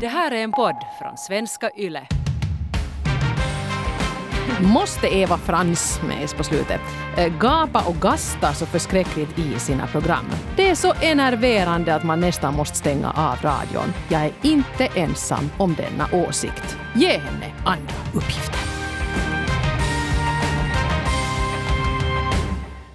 Det här är en podd från svenska YLE. Måste Eva Frans med på slutet eh, gapa och gasta så förskräckligt i sina program? Det är så enerverande att man nästan måste stänga av radion. Jag är inte ensam om denna åsikt. Ge henne andra uppgifter.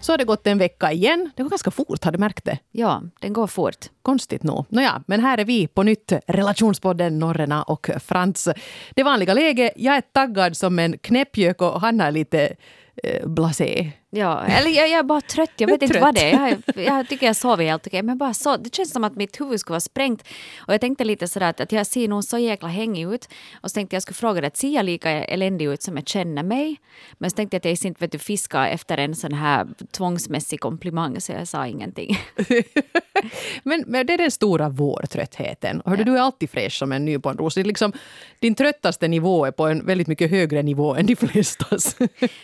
Så har det gått en vecka igen. Det går ganska fort, har du märkt det? Ja, den går fort. Konstigt nog. Nåja, men här är vi på nytt, relationspodden Norrena och Frans. Det vanliga läget, jag är taggad som en knäppgök och han är lite eh, blasé. Ja, eller jag, jag är bara trött. Jag vet inte vad det är. Jag, jag tycker jag sover helt okej. Men bara så, det känns som att mitt huvud skulle vara sprängt. Och jag tänkte lite sådär att, att jag ser nog så jäkla hängig ut. Och så tänkte jag skulle fråga dig, att ser jag lika eländig ut som jag känner mig? Men så tänkte jag att jag inte vet du, fiska efter en sån här tvångsmässig komplimang så jag sa ingenting. Men, men det är den stora vårtröttheten. Hörde, Du är alltid fräsch som en nyponros. Det är Liksom, din tröttaste nivå är på en väldigt mycket högre nivå än de flestas.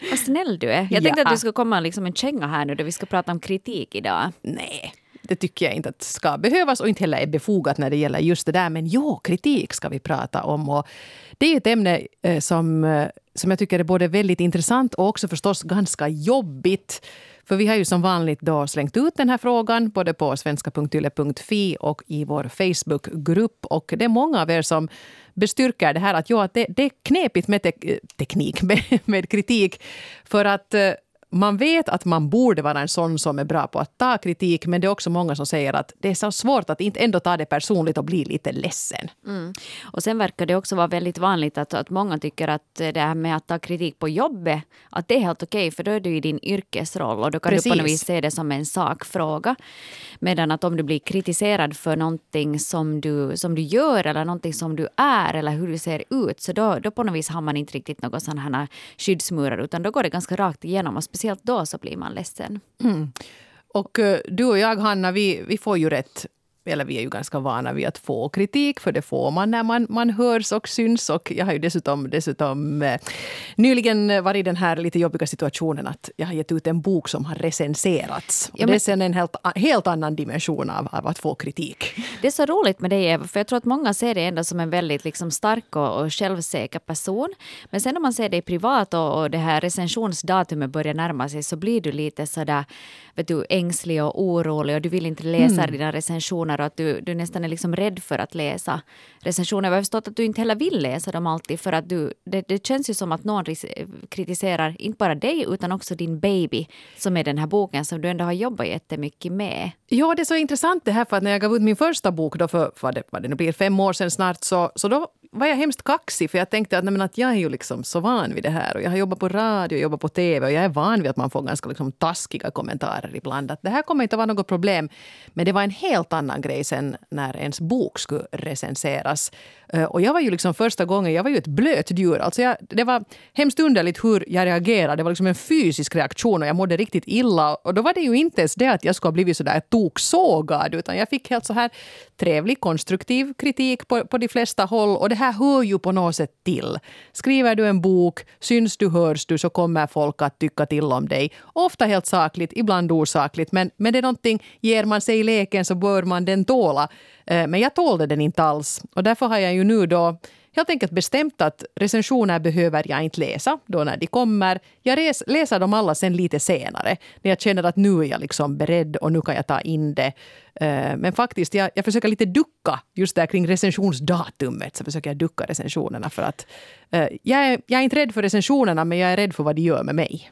Vad snäll du är. Jag tänkte Ja. att du skulle komma liksom en känga här nu då vi ska prata om kritik idag. Nej, det tycker jag inte att ska behövas och inte heller är befogat när det gäller just det där. Men jo, kritik ska vi prata om. Och det är ett ämne eh, som, eh, som jag tycker är både väldigt intressant och också förstås ganska jobbigt. För vi har ju som vanligt då slängt ut den här frågan både på svenska.yle.fi och i vår Facebookgrupp. Och det är många av er som bestyrker det här att, jo, att det, det är knepigt med te- teknik, med, med kritik. För att eh, man vet att man borde vara en sån som är bra på att ta kritik men det är också många som säger att det är så svårt att inte ändå ta det personligt och bli lite ledsen. Och sen verkar det också vara väldigt vanligt att, att många tycker att det här med att ta kritik på jobbet, att det är helt okej för då är du i din yrkesroll och då kan du på Precis. något vis se det som en sakfråga. Medan att om du blir kritiserad för någonting som du, som du gör eller någonting som du är eller hur du ser ut så då, då på något vis har man inte riktigt några sådana här skyddsmurar utan då går det ganska rakt igenom och speciellt då så blir man ledsen. Mm. Och eh, du och jag, Hanna, vi, vi får ju rätt eller vi är ju ganska vana vid att få kritik, för det får man när man, man hörs och syns. Och jag har ju dessutom, dessutom eh, nyligen varit i den här lite jobbiga situationen att jag har gett ut en bok som har recenserats. Och Ja, Det är men- sen en helt, helt annan dimension av, av att få kritik. Det är så roligt med dig Eva, för jag tror att många ser dig ändå som en väldigt liksom, stark och, och självsäker person. Men sen när man ser dig privat och, och det här recensionsdatumet börjar närma sig så blir du lite sådär vet du, ängslig och orolig och du vill inte läsa dina recensioner och att du, du nästan är liksom rädd för att läsa recensioner. Jag har förstått att du inte heller vill läsa dem alltid för att du, det, det känns ju som att någon kritiserar inte bara dig utan också din baby som är den här boken som du ändå har jobbat jättemycket med. Ja, det är så intressant det här för att när jag gav ut min första bok då för vad det, vad det nu blir, fem år sedan snart så, så då var jag hemskt kaxig för jag tänkte att, nej, att jag är ju liksom så van vid det här och jag har jobbat på radio jobbat på tv och jag är van vid att man får ganska liksom taskiga kommentarer ibland. Att det här kommer inte att vara något problem. Men det var en helt annan grej sen när ens bok skulle recenseras. Eh, och jag var ju liksom första gången, jag var ju ett blöt djur. Alltså jag, det var hemskt underligt hur jag reagerade. Det var liksom en fysisk reaktion och jag mådde riktigt illa. Och då var det ju inte ens det att jag skulle ha blivit sådär toksågad utan jag fick helt så här trevlig konstruktiv kritik på, på de flesta håll och det här här hör ju på något sätt till. Skriver du en bok, syns du, hörs du så kommer folk att tycka till om dig. Ofta helt sakligt, ibland osakligt men, men det är någonting, ger man sig i leken så bör man den tåla. Eh, men jag tålde den inte alls och därför har jag ju nu då helt enkelt bestämt att recensioner behöver jag inte läsa då när de kommer. Jag res, läser dem alla sen lite senare när jag känner att nu är jag liksom beredd och nu kan jag ta in det. Eh, Men faktiskt, jag, jag försöker lite ducka just där kring recensionsdatumet. Så försöker jag ducka recensionerna för att eh, jag, är, jag är inte rädd för recensionerna men jag är rädd för vad de gör med mig.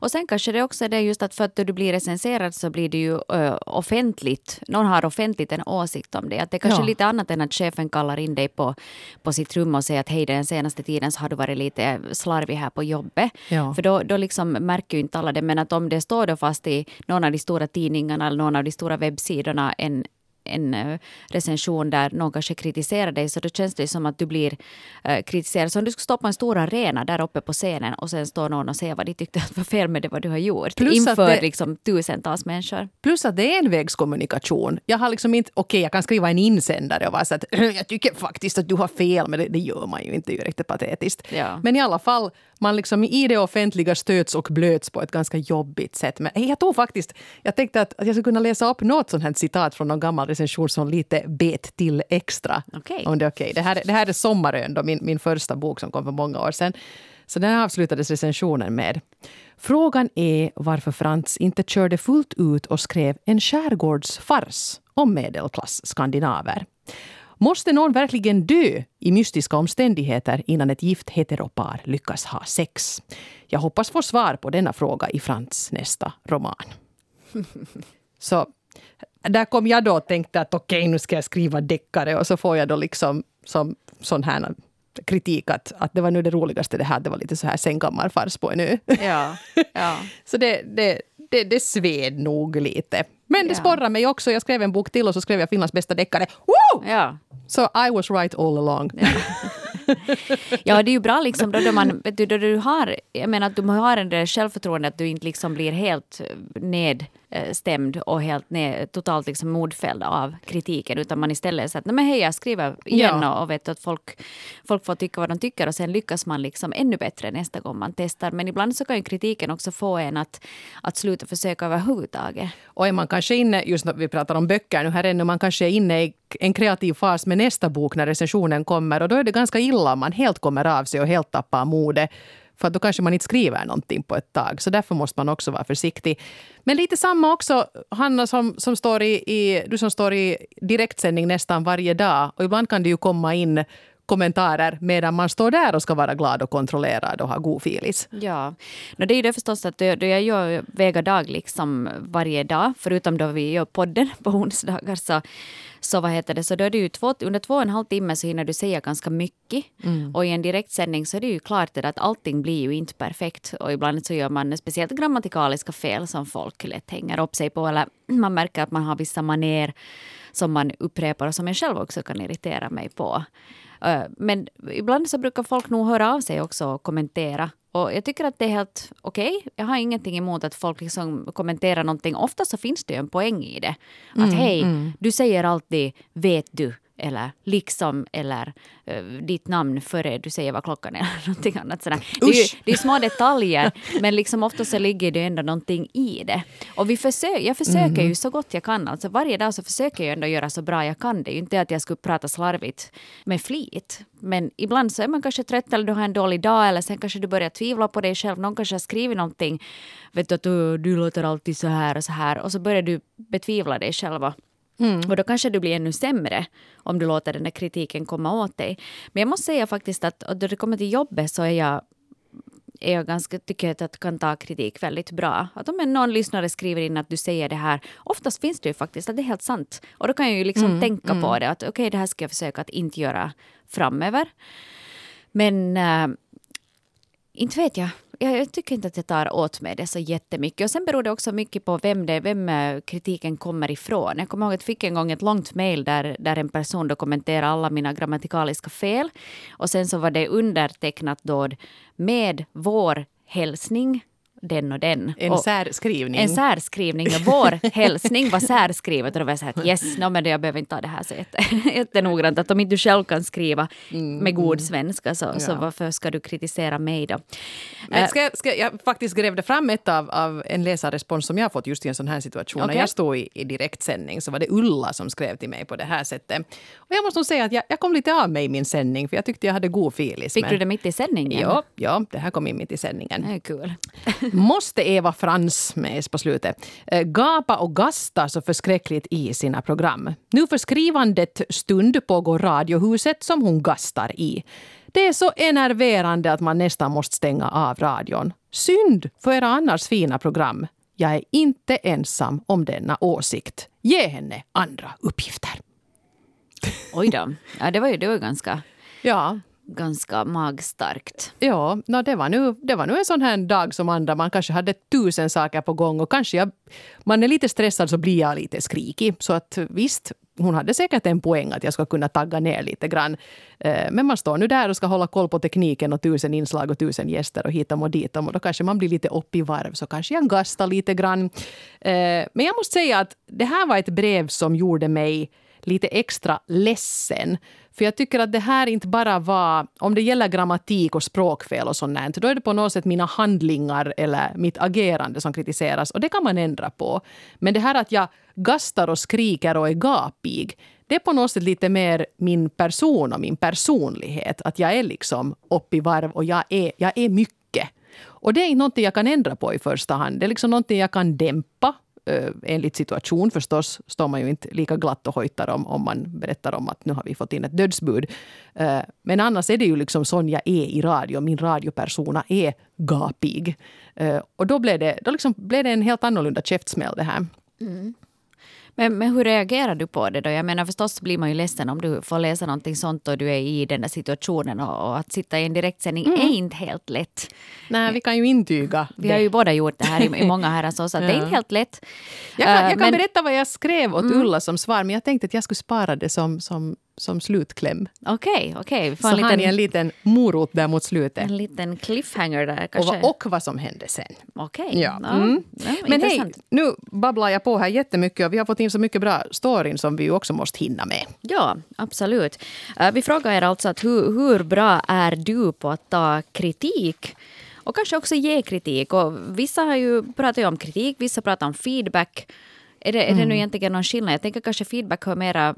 Och sen kanske det också är det just att för att du blir recenserad så blir det ju ö, offentligt. Någon har offentligt en åsikt om det. Att det är kanske Ja. är lite annat än att chefen kallar in dig på, på sitt rum och säger att hej den senaste tiden så har du varit lite slarvig här på jobbet. Ja. För då, då liksom märker ju inte alla det. Men att om det står då fast i någon av de stora tidningarna eller någon av de stora webbsidorna en en eh, recension där någon kanske kritiserar dig så då känns det som att du blir eh, kritiserad. Så om du skulle stå på en stor arena där uppe på scenen och sen står någon och säger vad de tyckte att var fel med det vad du har gjort Plus inför det- liksom tusentals människor. Plus att det är envägskommunikation. Jag har liksom inte, okej jag kan skriva en insändare och vara så att jag tycker faktiskt att du har fel men det, det gör man ju inte, det är ju riktigt patetiskt. Ja. Men i alla fall, man liksom i det offentliga stöts och blöts på ett ganska jobbigt sätt. Men jag tror faktiskt, jag tänkte att, jag skulle kunna läsa upp något sånt här citat från någon gammal recension som lite bet till extra. Okej. Om det är okej. Det, här, det här är Sommarön, då, min, min första bok som kom för många år sedan. Så den avslutades recensionen med Frågan är varför Frans inte körde fullt ut och skrev en skärgårdsfars om medelklass-skandinaver. Måste någon verkligen dö i mystiska omständigheter innan ett gift heteropar lyckas ha sex? Jag hoppas få svar på denna fråga i Frans nästa roman. Så där kom jag då och tänkte att okej, okay, nu ska jag skriva deckare och så får jag då liksom som sån här kritik att, att det var nu det roligaste det här, det var lite så här sängkammarfars på en ö. Ja, ja. så det, det, det, det sved nog lite. Men det Ja. sporrar mig också. Jag skrev en bok till och så skrev jag Finlands bästa deckare. Woo! ja. Så I was right all along. Ja, det är ju bra liksom då, då man, då du har, jag menar att du har en självförtroende att du inte liksom blir helt nedstämd och helt ned, totalt liksom mordfälld av kritiken utan man istället säger att nej men hej jag skriver igen Ja. och, och vet att folk, folk får tycka vad de tycker och sen lyckas man liksom ännu bättre nästa gång man testar. Men ibland så kan ju kritiken också få en att, att sluta försöka överhuvudtaget. Och är man kanske inne, just när vi pratar om böcker nu här ännu, man kanske är inne i en kreativ fas med nästa bok när recensionen kommer och då är det ganska illa om man helt kommer av sig och helt tappar modet. För då kanske man inte skriver någonting på ett tag. Så därför måste man också vara försiktig. Men lite samma också, Hanna, som, som står i, i, du som står i direktsändning nästan varje dag. Och ibland kan det ju komma in kommentarer medan man står där och ska vara glad och kontrollerad och ha god filis. Ja, no, det är ju det förstås att då, jag gör Vega dag liksom varje dag, förutom då vi gör podden på onsdagar, så, så vad heter det, så då är det ju två, under två och en halv timme så hinner du säga ganska mycket. Och i en direktsändning så är det ju klart att allting blir ju inte perfekt. Och ibland så gör man speciellt grammatikaliska fel som folk lätt hänger upp sig på, eller man märker att man har vissa maner som man upprepar och som jag själv också kan irritera mig på. Eh, Men ibland så brukar folk nog höra av sig också och kommentera. Och jag tycker att det är helt okej. Jag har ingenting emot att folk liksom kommenterar någonting. Ofta så finns det ju en poäng i det. Att hej, du säger alltid vet du eller liksom eller uh, ditt namn före du säger vad klockan är eller någonting annat sådär. Det är ju det är små detaljer men liksom ofta så ligger det ändå någonting i det. Och vi försöker, jag försöker ju så gott jag kan. Alltså varje dag så försöker jag ändå göra så bra jag kan. Det är ju inte att jag skulle prata slarvigt med flit. Men ibland så är man kanske trött eller du har en dålig dag eller sen kanske du börjar tvivla på dig själv. Någon kanske har skrivit någonting. Vet du att du, du låter alltid så här och så här. Och så börjar du betvivla dig själv. Och och då kanske du blir ännu sämre om du låter den där kritiken komma åt dig. Men jag måste säga faktiskt att då det kommer till jobbet så är jag är jag ganska, tycker jag att jag kan ta kritik väldigt bra. Att om någon lyssnare skriver in att du säger det här, oftast finns det ju faktiskt att det är helt sant. Och då kan jag ju liksom tänka på det, att okej det här ska jag försöka att inte göra framöver. Men äh, inte vet jag jag. Jag tycker inte att jag tar åt mig det så jättemycket. Och sen beror det också mycket på vem, det, vem eh, kritiken kommer ifrån. Jag kommer ihåg att jag fick en gång ett långt mejl där, där en person då kommenterade alla mina grammatikaliska fel. Och sen så var det undertecknat då med vår hälsning den och den. En och, särskrivning. en särskrivning. Och vår hälsning var särskrivet. Och då var jag så här att yes, no, men jag behöver inte ta det här så jätte, jättenoggrant. Att om inte du själv kan skriva med god svenska så, så Ja. varför ska du kritisera mig då? Men ska, jag- ska, jag faktiskt grävde fram ett av, av en läsarrespons som jag fått just i en sån här situation. Okej. När jag stod i, i direktsändning så var det Ulla som skrev till mig på det här sättet. Och jag måste nog säga att jag, jag kom lite av mig i min sändning för jag tyckte jag hade god filis. Fick men- du det mitt i sändningen? Ja, ja, det här kom in mitt i sändningen. Det är kul. Måste Eva Frans, med på slutet, eh, gapa och gasta så förskräckligt i sina program? Nu för skrivandet stund pågår Radiohuset som hon gastar i. Det är så enerverande att man nästan måste stänga av radion. Synd för era annars fina program. Jag är inte ensam om denna åsikt. Ge henne andra uppgifter. Oj då. Ja, det var ju det var ganska, Ja, ganska magstarkt. Ja, no, det, var nu, det var nu en sån här dag som andra. Man kanske hade tusen saker på gång och kanske jag, man är lite stressad så blir jag lite skrikig. Så att visst, hon hade säkert en poäng att jag ska kunna tagga ner lite grann. Eh, men man står nu där och ska hålla koll på tekniken och tusen inslag och tusen gäster och hitom och ditom. Och då kanske man blir lite upp i varv så kanske jag gastar lite grann. Eh, men jag måste säga att det här var ett brev som gjorde mig lite extra ledsen. För jag tycker att det här inte bara var, om det gäller grammatik och språkfel och sånt, då är det på något sätt mina handlingar eller mitt agerande som kritiseras. Och det kan man ändra på. Men det här att jag gastar och skriker och är gapig, det är på något sätt lite mer min person och min personlighet. Att jag är liksom upp i varv och jag är, jag är mycket. Och det är inte någonting jag kan ändra på i första hand. Det är liksom någonting jag kan dämpa enligt situation förstås står man ju inte lika glatt och hojtar om, om man berättar om att nu har vi fått in ett dödsbud. Men annars är det ju liksom sån jag är e i radio. Min radiopersona är gapig. Och då blev det, då liksom blev det en helt annorlunda käftsmäll det här. Mm. Men, men hur reagerar du på det då? Jag menar förstås blir man ju ledsen om du får läsa någonting sånt och du är i den där situationen och, och att sitta i en direktsändning mm. är inte helt lätt. Nej, vi kan ju intyga Vi det. har ju båda gjort det här i, i många herrans år så ja. det är inte helt lätt. Jag kan, jag kan men, berätta vad jag skrev åt mm. Ulla som svar men jag tänkte att jag skulle spara det som, som som slutkläm. Okej, okej. Okay, Så liten, har ni en liten morot där mot slutet. En liten cliffhanger där kanske. Och, och vad som hände sen. Okej. Okay. Ja. Mm. Ja, Men hej, nu babblar jag på här jättemycket och vi har fått in så mycket bra storyn som vi också måste hinna med. Ja, absolut. Uh, vi frågar er alltså att hur, hur bra är du på att ta kritik? Och kanske också ge kritik. Och vissa har ju pratat om kritik, vissa pratar om feedback. Är det, är det nu mm. egentligen någon skillnad? Jag tänker kanske feedback hör mera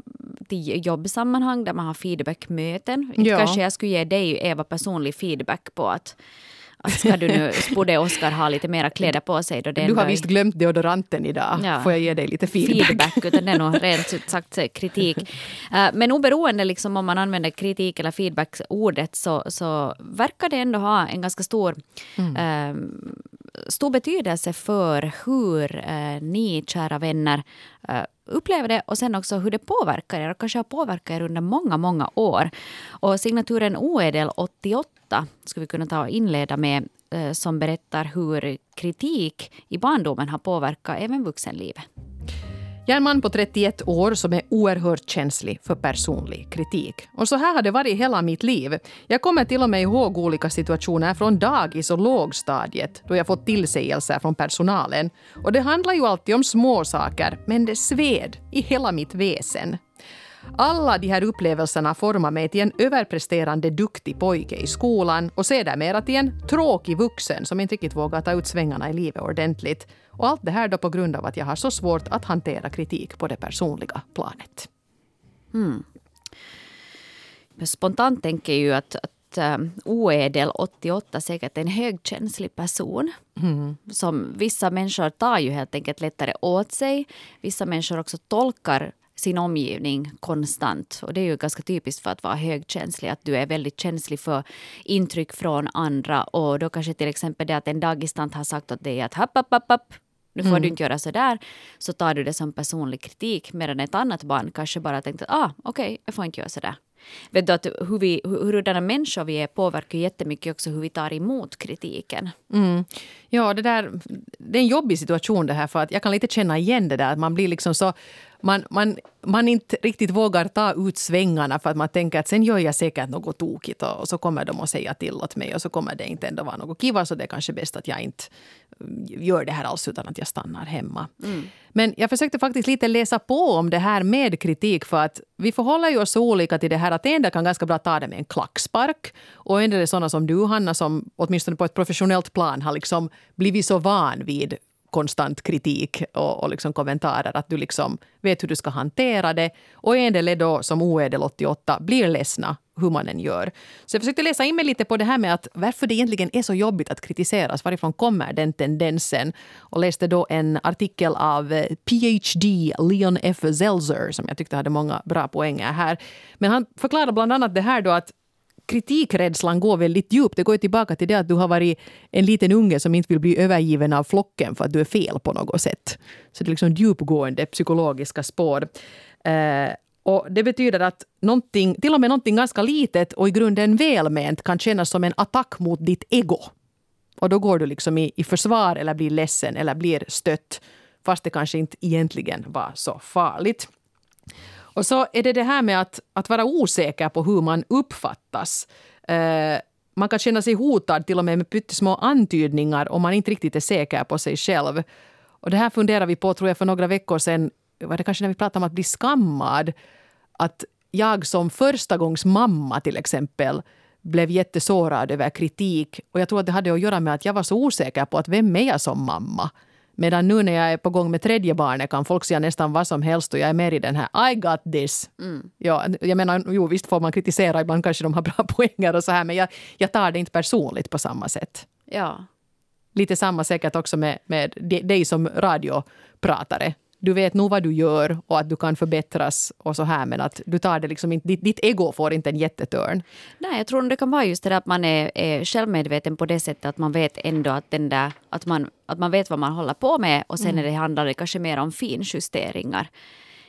till jobbsammanhang där man har feedbackmöten. Ja. Kanske jag skulle ge dig, Eva, personlig feedback på att att ska du nu, borde Oskar ha lite mera kläder på sig. Då du har visst glömt deodoranten idag. Ja. Får jag ge dig lite feedback? Feedback, utan det är nog rent ut sagt kritik. Eh, men oberoende liksom om man använder kritik eller feedback-ordet så, så verkar det ändå ha en ganska stor mm. eh, stor betydelse för hur eh, ni, kära vänner, eh, upplever det och sen också hur det påverkar er och kanske har påverkat er under många, många år. Och signaturen Oedel 88 skulle vi kunna ta och inleda med eh, som berättar hur kritik i barndomen har påverkat även vuxenlivet. Jag är en man på 31 år som är oerhört känslig för personlig kritik. Och så här har det varit hela mitt liv. Jag kommer till och med ihåg olika situationer från dagis och lågstadiet då jag fått tillsägelser från personalen. Och det handlar ju alltid om småsaker men det sved i hela mitt väsen. Alla de här upplevelserna formar mig till en överpresterande duktig pojke i skolan och sedermera till en tråkig vuxen som inte riktigt vågar ta ut svängarna i livet ordentligt. Och allt det här då på grund av att jag har så svårt att hantera kritik på det personliga planet. Mm. Spontant tänker jag ju att, att um, Oedel 88 säkert är en högkänslig person. Mm. Som vissa människor tar ju helt enkelt lättare åt sig. Vissa människor också tolkar sin omgivning konstant. Och det är ju ganska typiskt för att vara högkänslig, att du är väldigt känslig för intryck från andra. Och då kanske till exempel det att en dagistant har sagt åt dig att happ, happ, happ, happ nu får mm. du inte göra så där, så tar du det som personlig kritik. Medan ett annat barn kanske bara tänkte, ah, okej, okay, jag får inte göra så där. Vet du att hur vi, hurdana människor vi är påverkar jättemycket också hur vi tar emot kritiken. Mm. Ja, det, där, det är en jobbig situation det här för att jag kan lite känna igen det där att man blir liksom så man, man, man inte riktigt vågar ta ut svängarna för att man tänker att sen gör jag säkert något tokigt och, och så kommer de att säga till åt mig och så kommer det inte ändå vara något kiva så det är kanske bäst att jag inte gör det här alls utan att jag stannar hemma. Mm. Men jag försökte faktiskt lite läsa på om det här med kritik för att vi förhåller ju oss olika till det här att en del kan ganska bra ta det med en klackspark och en del är sådana som du Hanna som åtminstone på ett professionellt plan har liksom blivit så van vid konstant kritik och, och liksom kommentarer. Att du liksom vet hur du ska hantera det. Och en del är då, som Oedel 88, blir ledsna hur man än gör. Så jag försökte läsa in mig lite på det här med att varför det egentligen är så jobbigt att kritiseras. Varifrån kommer den tendensen? Och läste då en artikel av eh, PhD Leon F. Zelzer som jag tyckte hade många bra poänger här. Men han förklarar bland annat det här då att kritikrädslan går väldigt djupt. Det går tillbaka till det att du har varit en liten unge som inte vill bli övergiven av flocken för att du är fel på något sätt. Så det är liksom djupgående psykologiska spår. Eh, och det betyder att någonting, till och med någonting ganska litet och i grunden välment kan kännas som en attack mot ditt ego. Och då går du liksom i, i försvar eller blir ledsen eller blir stött fast det kanske inte egentligen var så farligt. Och så är det det här med att, att vara osäker på hur man uppfattas. Eh, man kan känna sig hotad till och med med pyttesmå antydningar om man inte riktigt är säker på sig själv. Och det här funderar vi på tror jag för några veckor sedan var det kanske när vi pratade om att bli skammad, att jag som första gångs mamma till exempel blev jättesårad över kritik. Och jag tror att det hade att göra med att jag var så osäker på att vem är jag som mamma? Medan nu när jag är på gång med tredje barnet kan folk säga nästan vad som helst och jag är mer i den här I got this. Mm. Ja, jag menar, jo visst får man kritisera, ibland kanske de har bra poänger och så här men jag, jag tar det inte personligt på samma sätt. Ja. Lite samma säkert också med, med dig som radiopratare du vet nog vad du gör och att du kan förbättras och så här men att du tar det liksom inte, ditt, ditt ego får inte en jättetörn. Nej, jag tror det kan vara just det där att man är, är självmedveten på det sättet att man vet ändå att den där, att man, att man vet vad man håller på med och sen mm. är det handlar det kanske mer om finjusteringar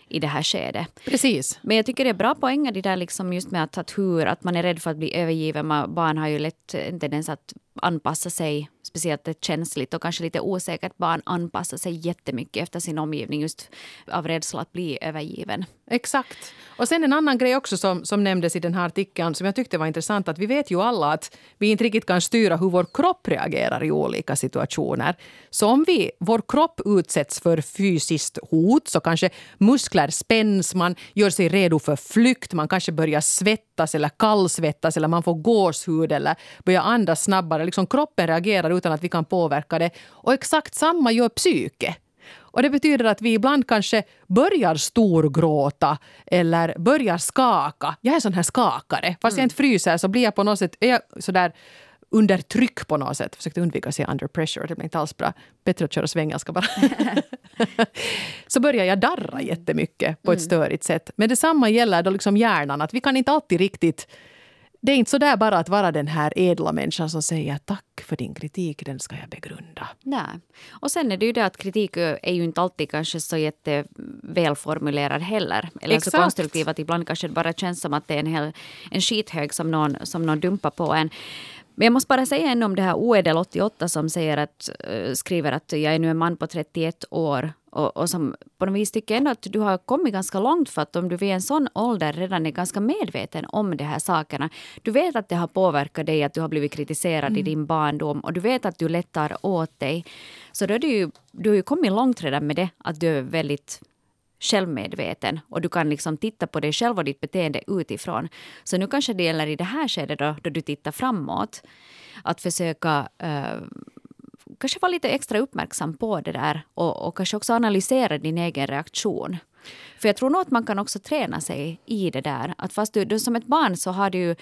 i det här skedet. Precis. Men jag tycker det är bra poänger det där liksom just med att, att hur, att man är rädd för att bli övergiven. barn har ju lätt en tendens att anpassa sig speciellt ett känsligt och kanske lite osäkert barn anpassar sig jättemycket efter sin omgivning just av rädsla att bli övergiven. Exakt. Och sen en annan grej också som, som nämndes i den här artikeln som jag tyckte var intressant att vi vet ju alla att vi inte riktigt kan styra hur vår kropp reagerar i olika situationer. Så om vi, vår kropp utsätts för fysiskt hot så kanske muskler spänns, man gör sig redo för flykt, man kanske börjar svettas eller kallsvettas eller man får gåshud eller börjar andas snabbare. Liksom kroppen reagerar utan att vi kan påverka det. Och exakt samma gör psyke. Och det betyder att vi ibland kanske börjar storgråta eller börjar skaka. Jag är en sån här skakare. Fast mm. jag inte fryser så blir jag på något sätt är jag sådär under tryck på något sätt. Försökte undvika att säga under pressure, det blir inte alls bra. Bättre att köra svengelska bara. så börjar jag darra jättemycket på ett mm. störigt sätt. Men detsamma gäller då liksom hjärnan, att vi kan inte alltid riktigt det är inte så där bara att vara den här ädla människan som säger tack för din kritik, den ska jag begrunda. Nej. Och sen är det ju det att kritik är ju inte alltid kanske så jättevälformulerad heller. Eller Exakt. så konstruktiv att ibland kanske det bara känns som att det är en, hel, en skithög som någon, som någon dumpar på en. Men jag måste bara säga ännu om det här Oedel 88 som säger att, uh, skriver att jag är nu en man på 31 år och, och som på något vis tycker ändå att du har kommit ganska långt för att om du vid en sån ålder redan är ganska medveten om de här sakerna. Du vet att det har påverkat dig, att du har blivit kritiserad mm. i din barndom och du vet att du lättar åt dig. Så då är du, ju, du har ju kommit långt redan med det, att du är väldigt självmedveten och du kan liksom titta på dig själv och ditt beteende utifrån. Så nu kanske det gäller i det här skedet då, då du tittar framåt att försöka eh, kanske vara lite extra uppmärksam på det där och, och kanske också analysera din egen reaktion. För jag tror nog att man kan också träna sig i det där. Att fast du, du som ett barn så har du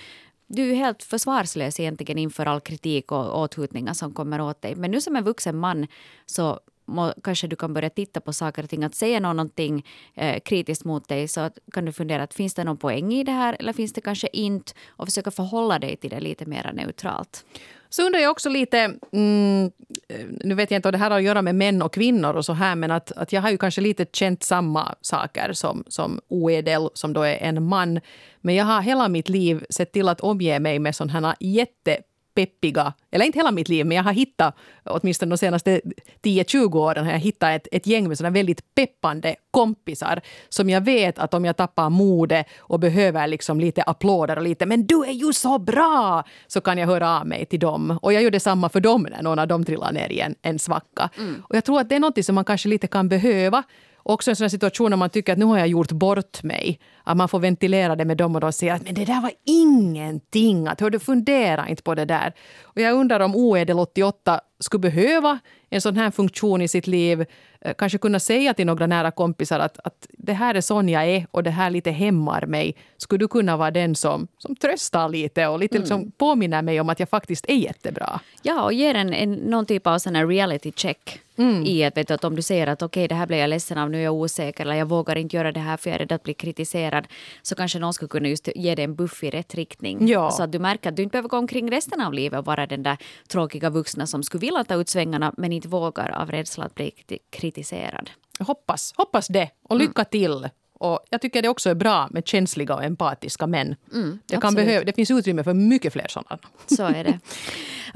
du är helt försvarslös egentligen inför all kritik och åthutningar som kommer åt dig. Men nu som en vuxen man så må, kanske du kan börja titta på saker och ting. Att säga någonting eh, kritiskt mot dig så att, kan du fundera att finns det någon poäng i det här eller finns det kanske inte och försöka förhålla dig till det lite mer neutralt. Så undrar jag också lite, mm, eh, nu vet jag inte om det här har att göra med män och kvinnor och så här, men att, att jag har ju kanske lite känt samma saker som, som Oedel, som då är en man. Men jag har hela mitt liv sett till att omge mig med sådana här jätte peppiga, eller inte hela mitt liv, men jag har hittat, åtminstone de senaste 10-20 åren, har jag hittat ett, ett gäng med sådana väldigt peppande kompisar som jag vet att om jag tappar modet och behöver liksom lite applåder och lite “men du är ju så bra” så kan jag höra av mig till dem. Och jag gör detsamma för dem när någon av dem trillar ner i en, en svacka. Mm. Och jag tror att det är något som man kanske lite kan behöva också en sån situation när man tycker att nu har jag gjort bort mig. Att man får ventilera det med dem och de säger att men det där var ingenting. Att hör du, fundera inte på det där. Och jag undrar om Oedel 88 skulle behöva en sån här funktion i sitt liv. Eh, kanske kunna säga till några nära kompisar att, att det här är sån jag är och det här lite hämmar mig. Skulle du kunna vara den som, som tröstar lite och lite mm. liksom påminner mig om att jag faktiskt är jättebra? Ja, och ger en, en, någon typ av sån reality check. Mm. I att, vet du, att om du säger att okej, okay, det här blir jag ledsen av, nu är jag osäker eller jag vågar inte göra det här för jag är rädd att bli kritiserad. Så kanske någon skulle kunna just ge dig en buff i rätt riktning. Ja. Så att du märker att du inte behöver gå omkring resten av livet och vara den där tråkiga vuxna som skulle vilja ta ut svängarna men inte vågar av rädsla att bli kritiserad. Hoppas, hoppas det och lycka mm. till. Och jag tycker det också är bra med känsliga och empatiska män. Mm, det, kan behöva, det finns utrymme för mycket fler sådana. Så är det.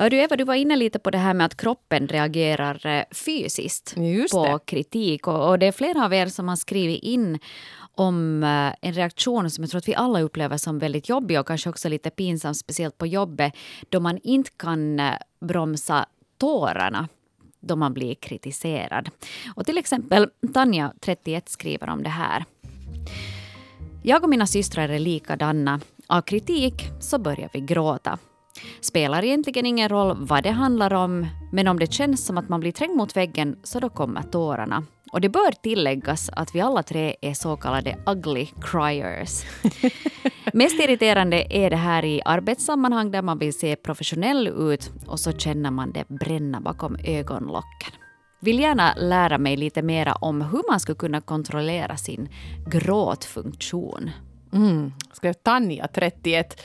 Du Eva, du var inne lite på det här med att kroppen reagerar eh, fysiskt Just på det. kritik. Och, och det är flera av er som har skrivit in om eh, en reaktion som jag tror att vi alla upplever som väldigt jobbig och kanske också lite pinsam, speciellt på jobbet, då man inte kan eh, bromsa tårarna då man blir kritiserad. Och till exempel Tanja, 31, skriver om det här. Jag och mina systrar är likadana. Av kritik så börjar vi gråta. Spelar egentligen ingen roll vad det handlar om, men om det känns som att man blir trängd mot väggen så då kommer tårarna. Och det bör tilläggas att vi alla tre är så kallade ugly criers. Mest irriterande är det här i arbetssammanhang där man vill se professionell ut och så känner man det bränna bakom ögonlocken. Vill gärna lära mig lite mera om hur man skulle kunna kontrollera sin gråtfunktion. Mm, skrev Tanja, 31.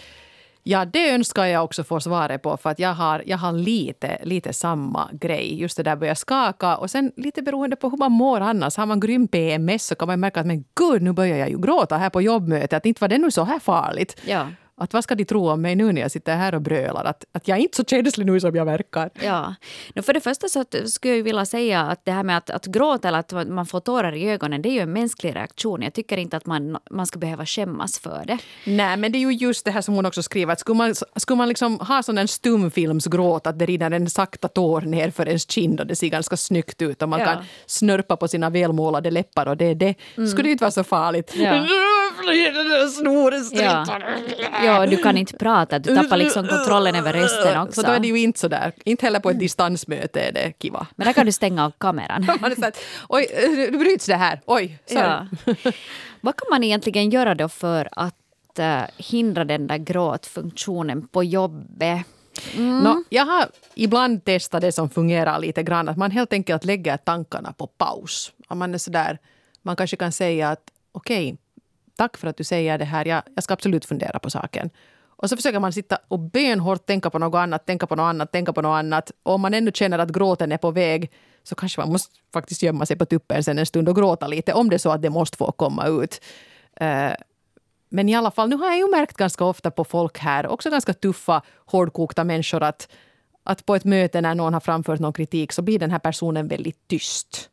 Ja, det önskar jag också få svaret på för att jag har, jag har lite, lite samma grej. Just det där börja skaka och sen lite beroende på hur man mår annars. Har man grym PMS så kan man märka att men gud, nu börjar jag ju gråta här på jobbmötet. Att inte var det nu så här farligt. Ja. Att vad ska de tro om mig nu när jag sitter här och brölar? Att, att jag är inte så känslig nu som jag verkar. Ja. No, för det första så skulle jag vilja säga att det här med att, att gråta eller att man får tårar i ögonen, det är ju en mänsklig reaktion. Jag tycker inte att man, man ska behöva skämmas för det. Nej, men det är ju just det här som hon också skriver. Att skulle man, skulle man liksom ha sån en stumfilmsgråt, att det rinner en sakta tår ner för ens kind och det ser ganska snyggt ut och man Ja. kan snörpa på sina välmålade läppar och det är det. Skulle det inte vara så farligt. Ja. Ja. ja, du kan inte prata, du tappar liksom kontrollen över rösten också. Så då är det ju inte så där. Inte heller på ett distansmöte är det kiva. Men där kan du stänga av kameran. Oj, nu bryts det här. Oj, sorry. Ja. Vad kan man egentligen göra då för att eh, hindra den där gråtfunktionen på jobbet? Nå, jag har ibland testat det som fungerar lite grann. Att man helt enkelt lägger tankarna på paus. Om man, är så där, man kanske kan säga att okej, tack för att du säger det här. Jag, jag ska absolut fundera på saken. Och så försöker man sitta och benhårt tänka på något annat, tänka på något annat, tänka på något annat. Och om man ännu känner att gråten är på väg så kanske man måste faktiskt gömma sig på tuppen sen en stund och gråta lite om det är så att det måste få komma ut. Eh, men i alla fall, nu har jag ju märkt ganska ofta på folk här, också ganska tuffa, hårdkokta människor, att, att på ett möte när någon har framfört någon kritik så blir den här personen väldigt tyst.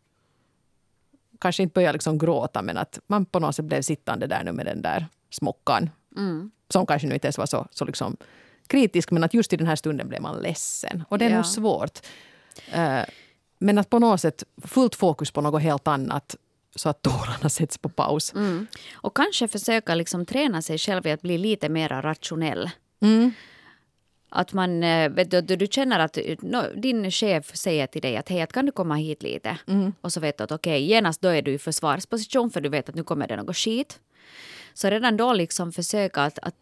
Kanske inte börjar liksom gråta, men att man på något sätt blev sittande där nu med den där smockan. Som kanske nu inte ens var så, så liksom kritisk, men att just i den här stunden blev man ledsen. Och det är Ja. nog svårt. Eh, men att på något sätt fullt fokus på något helt annat så att tårarna sätts på paus. Och kanske försöka liksom träna sig själv i att bli lite mer rationell. Att man, eh, vet du, du, känner att eh, no, din chef säger till dig att hej, att kan du komma hit lite? Och så vet du att okej, genast då är du i försvarsposition för du vet att nu kommer det något skit. Så redan då liksom försöka att, att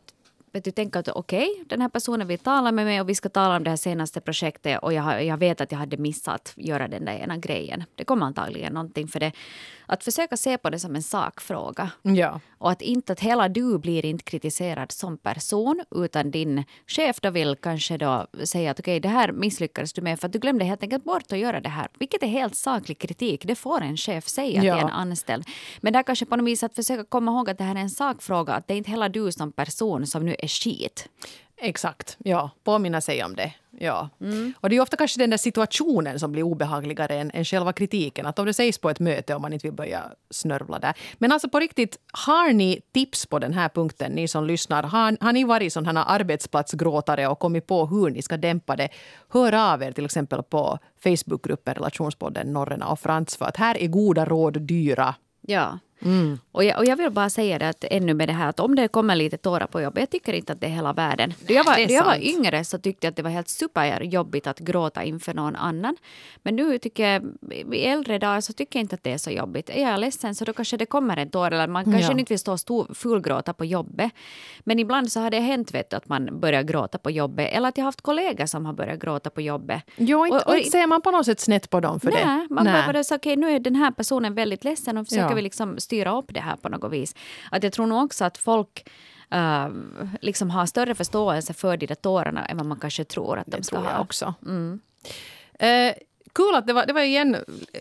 vet du, tänka att okej, den här personen vill tala med mig och vi ska tala om det här senaste projektet och jag, jag vet att jag hade missat att göra den där ena grejen. Det kommer antagligen någonting för det. Att försöka se på det som en sakfråga. Ja. Och att inte att hela du blir inte kritiserad som person utan din chef då vill kanske då säga att okej det här misslyckades du med för att du glömde helt enkelt bort att göra det här. Vilket är helt saklig kritik. Det får en chef säga Ja. till en anställd. Men där kanske på något vis att försöka komma ihåg att det här är en sakfråga. Att det är inte hela du som person som nu är skit. Exakt. Ja, påminna sig om det. Ja. Och det är ofta kanske den där situationen som blir obehagligare än, än själva kritiken. Att om det sägs på ett möte och man inte vill börja snörvla där. Men alltså på riktigt, har ni tips på den här punkten, ni som lyssnar? Har, har ni varit sådana arbetsplatsgråtare och kommit på hur ni ska dämpa det? Hör av er till exempel på Facebookgruppen Relationspodden Norrena och Frans för att här är goda råd dyra. Ja. Och, jag, och jag vill bara säga det att ännu med det här att om det kommer lite tårar på jobbet, jag tycker inte att det är hela världen. Då jag var, då jag var yngre så tyckte jag att det var helt superjobbigt att gråta inför någon annan. Men nu tycker jag, i äldre dagar så tycker jag inte att det är så jobbigt. Är jag ledsen så då kanske det kommer en tår eller man kanske Ja. inte vill stå och fullgråta på jobbet. Men ibland så har det hänt vet du, att man börjar gråta på jobbet eller att jag har haft kollegor som har börjat gråta på jobbet. Jo, inte, Och- och, och- inte ser man på något sätt snett på dem för Nej, det. man bara okej nu är den här personen väldigt ledsen och försöker Ja. vi liksom styra upp det här på något vis. Att jag tror nog också att folk eh, liksom har större förståelse för de där tårarna än vad man kanske tror att de Det ska tror jag ha. också. Eh, kul att det var, det var igen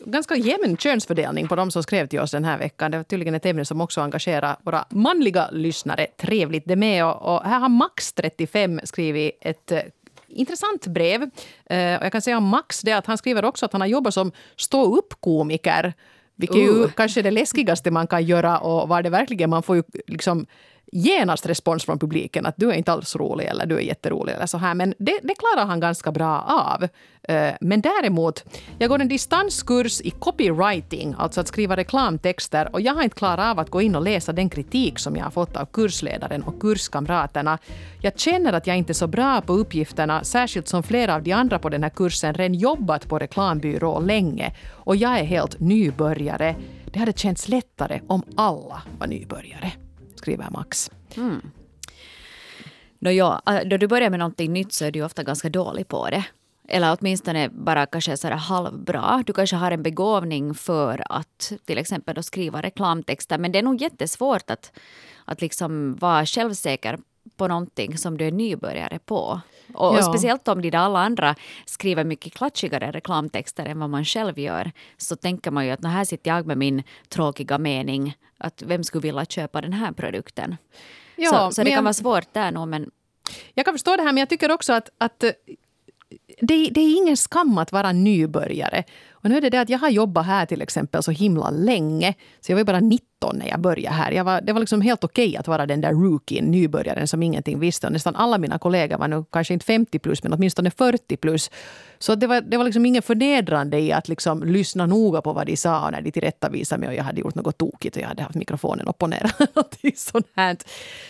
ganska jämn könsfördelning på de som skrev till oss den här veckan. Det var tydligen ett ämne som också engagerar våra manliga lyssnare. Trevligt det med. Och, och här har Max, 35, skrivit ett eh, intressant brev. Eh, och jag kan säga om Max det att han skriver också att han har jobbat som stå-upp-komiker. Vilket ju Uh. kanske är det läskigaste man kan göra och var det verkligen, man får ju liksom genast respons från publiken att du är inte alls rolig eller du är jätterolig eller så här. Men det, det klarar han ganska bra av. Eh, men däremot, jag går en distanskurs i copywriting, alltså att skriva reklamtexter och jag har inte klarat av att gå in och läsa den kritik som jag har fått av kursledaren och kurskamraterna. Jag känner att jag inte är så bra på uppgifterna, särskilt som flera av de andra på den här kursen redan jobbat på reklambyrå länge och jag är helt nybörjare. Det hade känts lättare om alla var nybörjare skriver Max. Mm. Då, jag, äh, då du börjar med någonting nytt så är du ofta ganska dålig på det. Eller åtminstone bara kanske så halvbra. Du kanske har en begåvning för att till exempel då skriva reklamtexter. Men det är nog jättesvårt att, att liksom vara självsäker på någonting som du är nybörjare på. Och, ja. och speciellt om de alla andra skriver mycket klatschigare reklamtexter än vad man själv gör. Så tänker man ju att här sitter jag med min tråkiga mening. Att vem skulle vilja köpa den här produkten? Ja, så, så det kan jag, vara svårt där nog. Men... Jag kan förstå det här men jag tycker också att, att det, det, är ingen skam att vara nybörjare. Och nu är det det att jag har jobbat här till exempel så himla länge. Så jag var bara 19 när jag började här. Jag var, det var liksom helt okej okay att vara den där rookien, nybörjaren som ingenting visste. Och nästan alla mina kollegor var nu kanske inte 50 plus, men åtminstone 40 plus. Så det var, det var liksom ingen förnedrande i att liksom lyssna noga på vad de sa och när de tillrättavisade mig och jag hade gjort något tokigt och jag hade haft mikrofonen upp och ner. sånt här.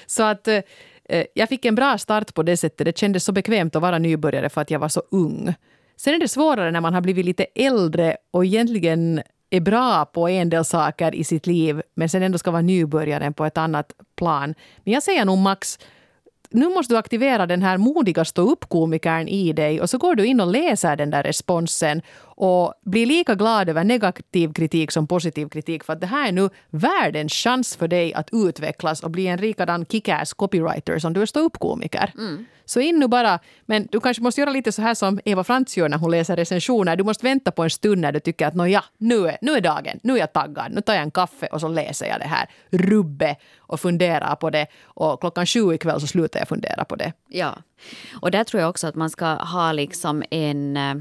Så att eh, jag fick en bra start på det sättet. Det kändes så bekvämt att vara nybörjare för att jag var så ung. Sen är det svårare när man har blivit lite äldre och egentligen är bra på en del saker i sitt liv men sen ändå ska vara nybörjaren på ett annat plan. Men jag säger nog Max, nu måste du aktivera den här modiga stå upp-komikern i dig och så går du in och läser den där responsen och blir lika glad över negativ kritik som positiv kritik för att det här är nu världens chans för dig att utvecklas och bli en likadan kick-ass copywriter som du är stå upp-komiker. Mm. Så in nu bara, men du kanske måste göra lite så här som Eva Frantz gör när hon läser recensioner. Du måste vänta på en stund när du tycker att ja, nu är, nu är dagen, nu är jag taggad, nu tar jag en kaffe och så läser jag det här rubbe och funderar på det. Och klockan sju ikväll så slutar jag fundera på det. Ja, och där tror jag också att man ska ha liksom en eh,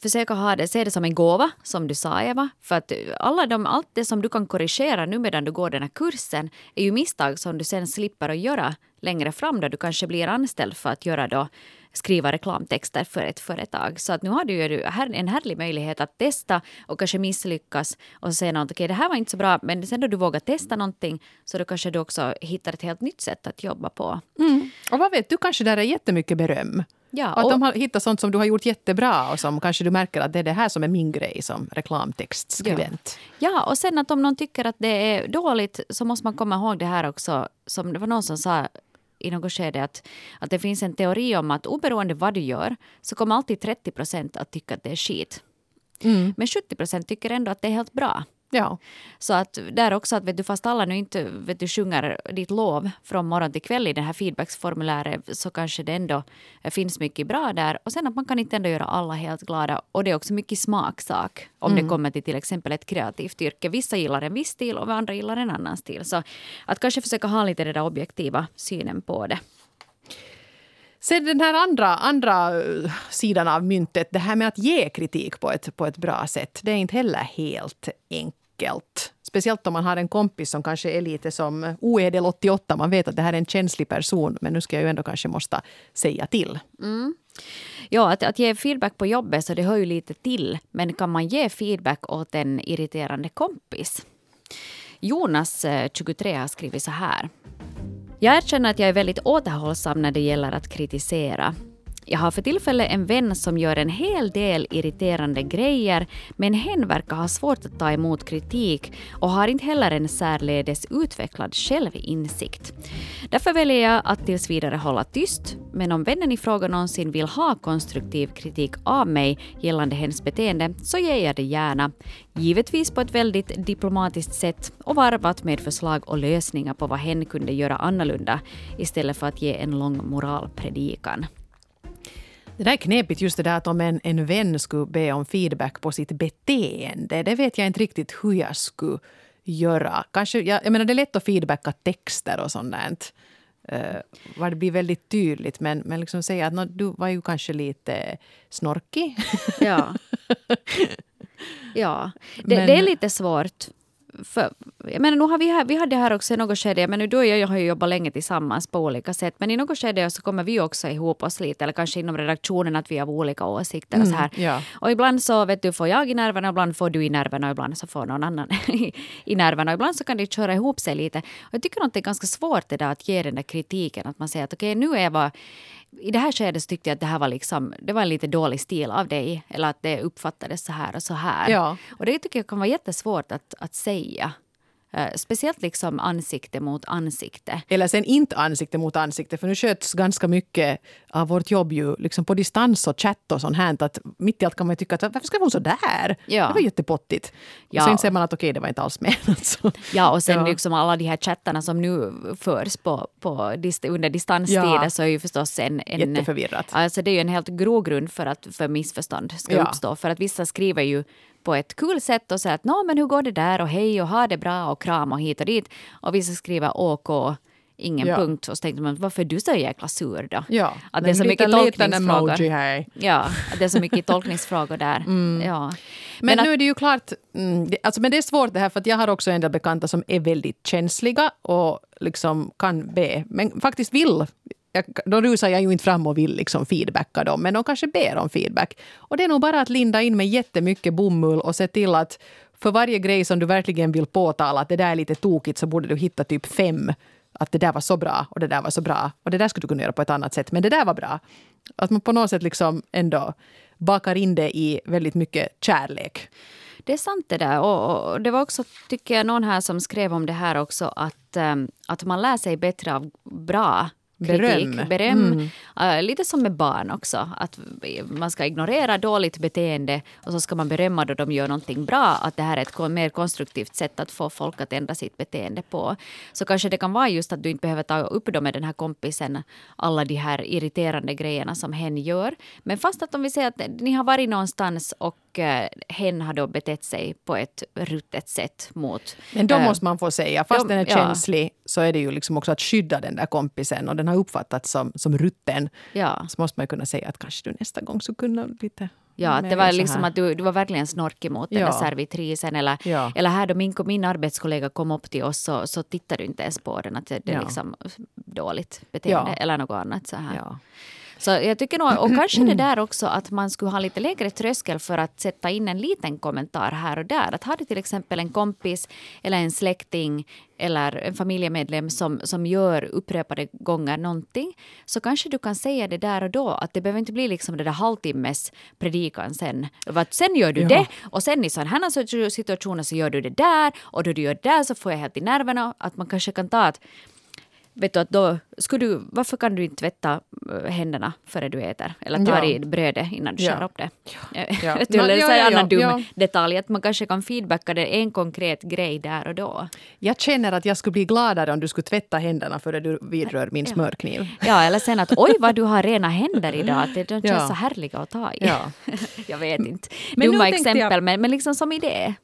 försöka ha det, se det som en gåva, som du sa Eva. För att alla de, allt det som du kan korrigera nu medan du går den här kursen är ju misstag som du sen slipper att göra längre fram då du kanske blir anställd för att göra då skriva reklamtexter för ett företag. Så att nu har du ju en härlig möjlighet att testa och kanske misslyckas och säga något, okej okay, det här var inte så bra, men sen då du vågar testa någonting så då kanske du också hittar ett helt nytt sätt att jobba på. Mm. Och vad vet du, kanske där är jättemycket beröm. Ja, och att de har hittat sånt som du har gjort jättebra och som kanske du märker att det är det här som är min grej som reklamtextskribent. Ja. ja, och sen att om någon tycker att det är dåligt så måste man komma ihåg det här också. Som det var någon som sa i något skede att, att det finns en teori om att oberoende vad du gör så kommer alltid 30 procent att tycka att det är skit. Mm. Men 70 procent tycker ändå att det är helt bra. Ja. Så att där också att vet du, fast alla nu inte vet du, sjunger ditt lov från morgon till kväll i det här feedbacksformuläret så kanske det ändå finns mycket bra där. Och sen att man kan inte ändå göra alla helt glada. Och det är också mycket smaksak om mm. det kommer till till exempel ett kreativt yrke. Vissa gillar en viss stil och andra gillar en annan stil. Så att kanske försöka ha lite den där objektiva synen på det. Sen den här andra, andra eh, sidan av myntet, det här med att ge kritik på ett, på ett bra sätt. Det är inte heller helt enkelt enkelt. Speciellt om man har en kompis som kanske är lite som oedel 88. Man vet att det här är en känslig person men nu ska jag ju ändå kanske måste säga till. Mm. Ja, att, att ge feedback på jobbet så det hör ju lite till. Men kan man ge feedback åt en irriterande kompis? Jonas, eh, 23, har skrivit så här. Jag erkänner att jag är väldigt återhållsam när det gäller att kritisera. Jag har för tillfället en vän som gör en hel del irriterande grejer men hen verkar ha svårt att ta emot kritik och har inte heller en särledes utvecklad självinsikt. Därför väljer jag att tills vidare hålla tyst men om vännen i fråga någonsin vill ha konstruktiv kritik av mig gällande hens beteende så ger jag det gärna. Givetvis på ett väldigt diplomatiskt sätt och varvat med förslag och lösningar på vad hen kunde göra annorlunda istället för att ge en lång moralpredikan. Det där är knepigt, just det där att om en, en vän skulle be om feedback på sitt beteende. Det vet jag inte riktigt hur jag skulle göra. Kanske, jag, jag menar det är lätt att feedbacka texter och sånt där. Uh, var det blir väldigt tydligt. Men, men liksom säga att no, du var ju kanske lite snorkig. Ja. ja. Det, men, det är lite svårt. För, jag menar, nu har vi, här, vi hade här också i något skede, men nu du och jag har ju jobbat länge tillsammans på olika sätt, men i något skede så kommer vi också ihop oss lite, eller kanske inom redaktionen att vi har olika åsikter och så här. ja. Och ibland så vet du, får jag i nerverna, ibland får du i nerverna, och ibland så får någon annan i, nerverna. Och ibland så kan det köra ihop sig lite. Och jag tycker att det är ganska svårt det där att ge den där kritiken, att man säger att okej, okay, nu är jag bara i det här skedet tyckte jag att det här var, liksom, det var en lite dålig stil av dig. Eller att det uppfattades så här och så här. Ja. Och det tycker jag kan vara jättesvårt att, att säga. Uh, speciellt liksom ansikte mot ansikte. Eller sen inte ansikte mot ansikte, för nu sköts ganska mycket av vårt jobb ju liksom på distans och chatt och sånt här. Att mitt i allt kan man tycka att varför ska hon så där? Ja. Det var jättepottigt. Ja. Och sen ser man att okej, okay, det var inte alls menat så. Ja, och sen Ja. liksom alla de här chattarna som nu förs på, på dist, under distanstider Ja. så är ju förstås en... en Jätteförvirrat. Alltså det är ju en helt grogrund för att för missförstånd ska Ja. uppstå. För att vissa skriver ju på ett kul sätt och säger att Nå, men hur går det där och hej och ha det bra och kram och hit och dit. Och vissa skriver OK, ingen Ja. punkt. Och så tänkte man varför är du så jäkla sur då? Ja, Att det är så mycket liten liten tolkningsfrågor. emoji här. Ja, att det är så mycket tolkningsfrågor där. Ja. Men, att- nu är det ju klart, mm, det, alltså, men det är svårt det här för att jag har också en del bekanta som är väldigt känsliga och liksom kan be, men faktiskt vill. Jag, då rusar jag ju inte fram och vill liksom feedbacka dem, men de kanske ber om feedback. Och det är nog bara att linda in med jättemycket bomull och se till att för varje grej som du verkligen vill påtala att det där är lite tokigt så borde du hitta typ fem att det där var så bra och det där var så bra och det där skulle du kunna göra på ett annat sätt men det där var bra. Att man på något sätt liksom ändå bakar in det i väldigt mycket kärlek. Det är sant det där. Och, och det var också, tycker jag, någon här som skrev om det här också att, eh, att man lär sig bättre av bra kritik, Beröm. beröm. Eh, lite som med barn också. Att man ska ignorera dåligt beteende och så ska man berömma då de gör någonting bra. Att det här är ett mer konstruktivt sätt att få folk att ändra sitt beteende på. Så kanske det kan vara just att du inte behöver ta upp då med den här kompisen alla de här irriterande grejerna som hen gör. Men fast att om vi säger att ni har varit någonstans och eh, hen har då betett sig på ett ruttet sätt mot... Men då eh, måste man få säga, fast de- den är ja. känslig så är det ju liksom också att skydda den där kompisen och den har uppfattats som, som rutten. Ja. Så måste man ju kunna säga att kanske du nästa gång skulle kunna lite Ja, att det var liksom att du, du var verkligen snorkig mot den Ja. där servitrisen. Eller, Ja. eller här då min, min arbetskollega kom upp till oss så, så tittade du inte ens på den. Att det, det är Ja. liksom dåligt beteende eller något annat. Så, här. Så jag tycker nog, och kanske det där också att man skulle ha lite lägre tröskel för att sätta in en liten kommentar här och där. Att har du till exempel en kompis eller en släkting eller en familjemedlem som, som gör upprepade gånger någonting så kanske du kan säga det där och då. Att det behöver inte bli liksom det där halvtimmes predikan sen. Att sen gör du Ja. det och sen i sådana här situationer så gör du det där och då du gör det där så får jag helt i nerverna. Att man kanske kan ta att Vet du att då, skulle du, varför kan du inte tvätta eh, händerna före du äter? Eller ta Ja. i brödet innan du Ja. skär upp det? Ja. Ja, så är ja, en annan dum detalj, att man kanske kan feedbacka det en konkret grej där och då. Jag känner att jag skulle bli gladare om du skulle tvätta händerna före du vidrör min smörkniv. Ja, eller sen att oj vad du har rena händer idag, att det- de känns så härliga att ta i. Ja. jag vet inte. Men Dumma tänkte jag- exempel, men, men liksom som idé.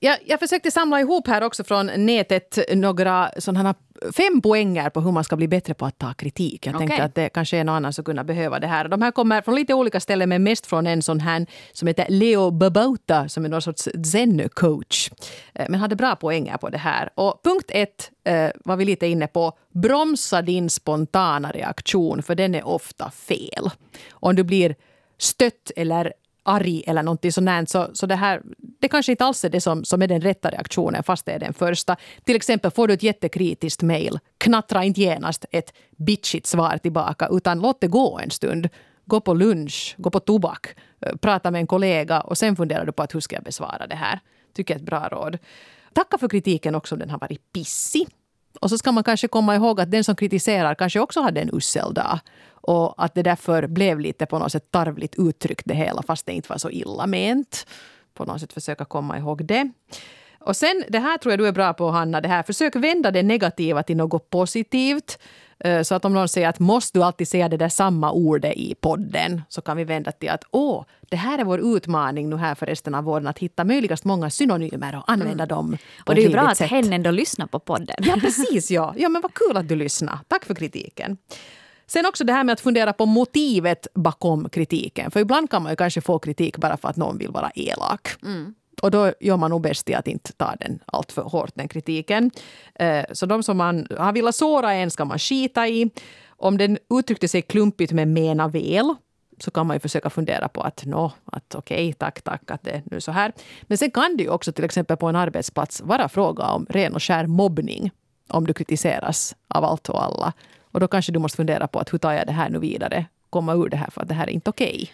Jag, jag försökte samla ihop här också från nätet några sådana fem poänger på hur man ska bli bättre på att ta kritik. Jag tänkte Okej. att det kanske är någon annan som kunna behöva det här. De här kommer från lite olika ställen men mest från en sån här som heter Leo Babauta som är någon sorts zen-coach. Eh, Men hade bra poänger på det här. Och punkt ett eh, var vi lite inne på. Bromsa din spontana reaktion för den är ofta fel. Om du blir stött eller arg eller någonting sånt så, så det här det kanske inte alls är det som, som är den rätta reaktionen fast det är den första. Till exempel får du ett jättekritiskt mejl, knattra inte genast ett bitchigt svar tillbaka utan låt det gå en stund. Gå på lunch, gå på tobak, eh, prata med en kollega och sen funderar du på att hur ska jag besvara det här. Tycker jag är ett bra råd. Tacka för kritiken också om den har varit pissig. Och så ska man kanske komma ihåg att den som kritiserar kanske också hade en usel dag. Och att det därför blev lite på något sätt tarvligt uttryckt det hela fast det inte var så illa ment. På något sätt försöka komma ihåg det. Och sen, det här tror jag du är bra på Hanna, det här försök vända det negativa till något positivt. Eh, Så att om någon säger att måste du alltid säga det där samma ordet i podden så kan vi vända till att åh, det här är vår utmaning nu här för resten av våren att hitta möjligast många synonymer och använda dem Mm. Och ett det är ju bra att hen ändå lyssnar på podden. Ja, precis. Ja. ja, men vad kul att du lyssnade. Tack för kritiken. Sen också det här med att fundera på motivet bakom kritiken. För ibland kan man ju kanske få kritik bara för att någon vill vara elak. Och då gör man nog bäst i att inte ta den allt för hårt, den kritiken. Eh, så de som man har velat såra en ska man skita i. Om den uttryckte sig klumpigt med mena väl så kan man ju försöka fundera på att no, att okej, okay, tack, tack, att det är nu så här. Men sen kan det ju också till exempel på en arbetsplats vara fråga om ren och skär mobbning om du kritiseras av allt och alla. Och då kanske du måste fundera på att hur tar jag det här nu vidare? Komma ur det här för att det här är inte okej. Okay.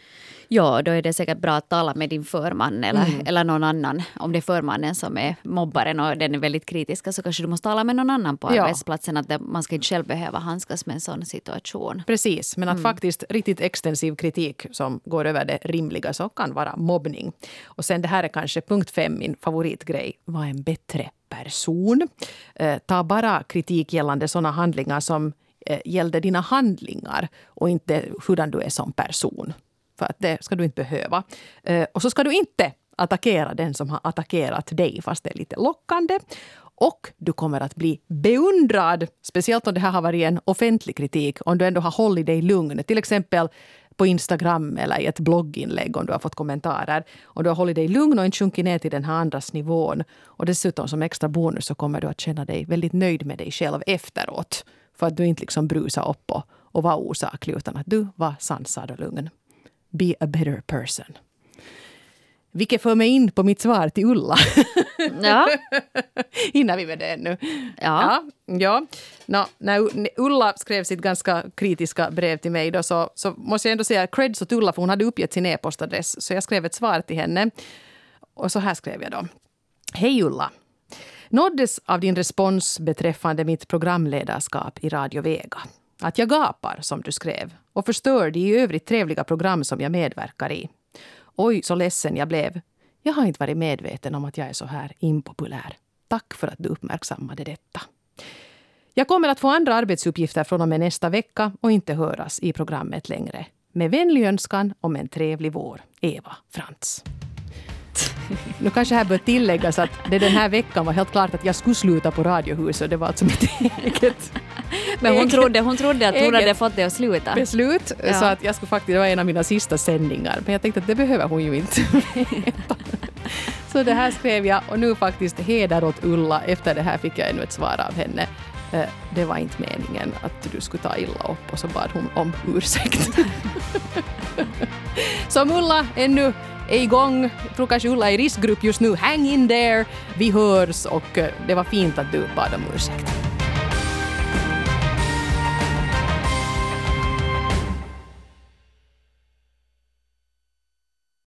Ja, då är det säkert bra att tala med din förman eller, mm. eller någon annan. Om det är förmannen som är mobbaren och den är väldigt kritiska så kanske du måste tala med någon annan på ja. arbetsplatsen. Att man ska inte själv behöva handskas med en sån situation. Precis, men att mm. faktiskt riktigt extensiv kritik som går över det rimliga så kan vara mobbning. Och sen det här är kanske punkt fem, min favoritgrej. Var en bättre person. Eh, ta bara kritik gällande såna handlingar som Eh, gällde dina handlingar och inte hurdan du är som person. För att det ska du inte behöva. Eh, och så ska du inte attackera den som har attackerat dig, fast det är lite lockande. Och du kommer att bli beundrad, speciellt om det här har varit en offentlig kritik, om du ändå har hållit dig lugn. Till exempel på Instagram eller i ett blogginlägg om du har fått kommentarer. Om du har hållit dig lugn och inte sjunkit ner till den här andras nivån. Och dessutom som extra bonus så kommer du att känna dig väldigt nöjd med dig själv efteråt. För att du inte liksom brusar upp och, och var osaklig utan att du var sansad och lugn. Be a better person. Vilket för mig in på mitt svar till Ulla. Ja. Hinner vi med det ännu? Ja. ja, ja. No, när Ulla skrev sitt ganska kritiska brev till mig då, så, så måste jag ändå säga creds åt Ulla för hon hade uppgett sin e-postadress. Så jag skrev ett svar till henne. Och så här skrev jag då. Hej Ulla. Nåddes av din respons beträffande mitt programledarskap i Radio Vega. Att jag gapar, som du skrev, och förstör de i övrigt trevliga program som jag medverkar i. Oj, så ledsen jag blev. Jag har inte varit medveten om att jag är så här impopulär. Tack för att du uppmärksammade detta. Jag kommer att få andra arbetsuppgifter från och med nästa vecka och inte höras i programmet längre. Med vänlig önskan om en trevlig vår. Eva nu kanske här bör tilläggas att det den här veckan var helt klart att jag skulle sluta på Radiohuset. Det var alltså mitt eget men hon trodde, hon trodde att hon hade fått det att sluta. Beslut, ja. så att jag skulle faktiskt, det var en av mina sista sändningar. Men jag tänkte att det behöver hon ju inte Så det här skrev jag och nu faktiskt heder åt Ulla. Efter det här fick jag ännu ett svar av henne. Eh, det var inte meningen att du skulle ta illa upp och så bad hon om ursäkt. Som Ulla ännu är igång. Jag Ulla i riskgrupp just nu. Hang in there. Vi hörs och eh, det var fint att du bad om ursäkt.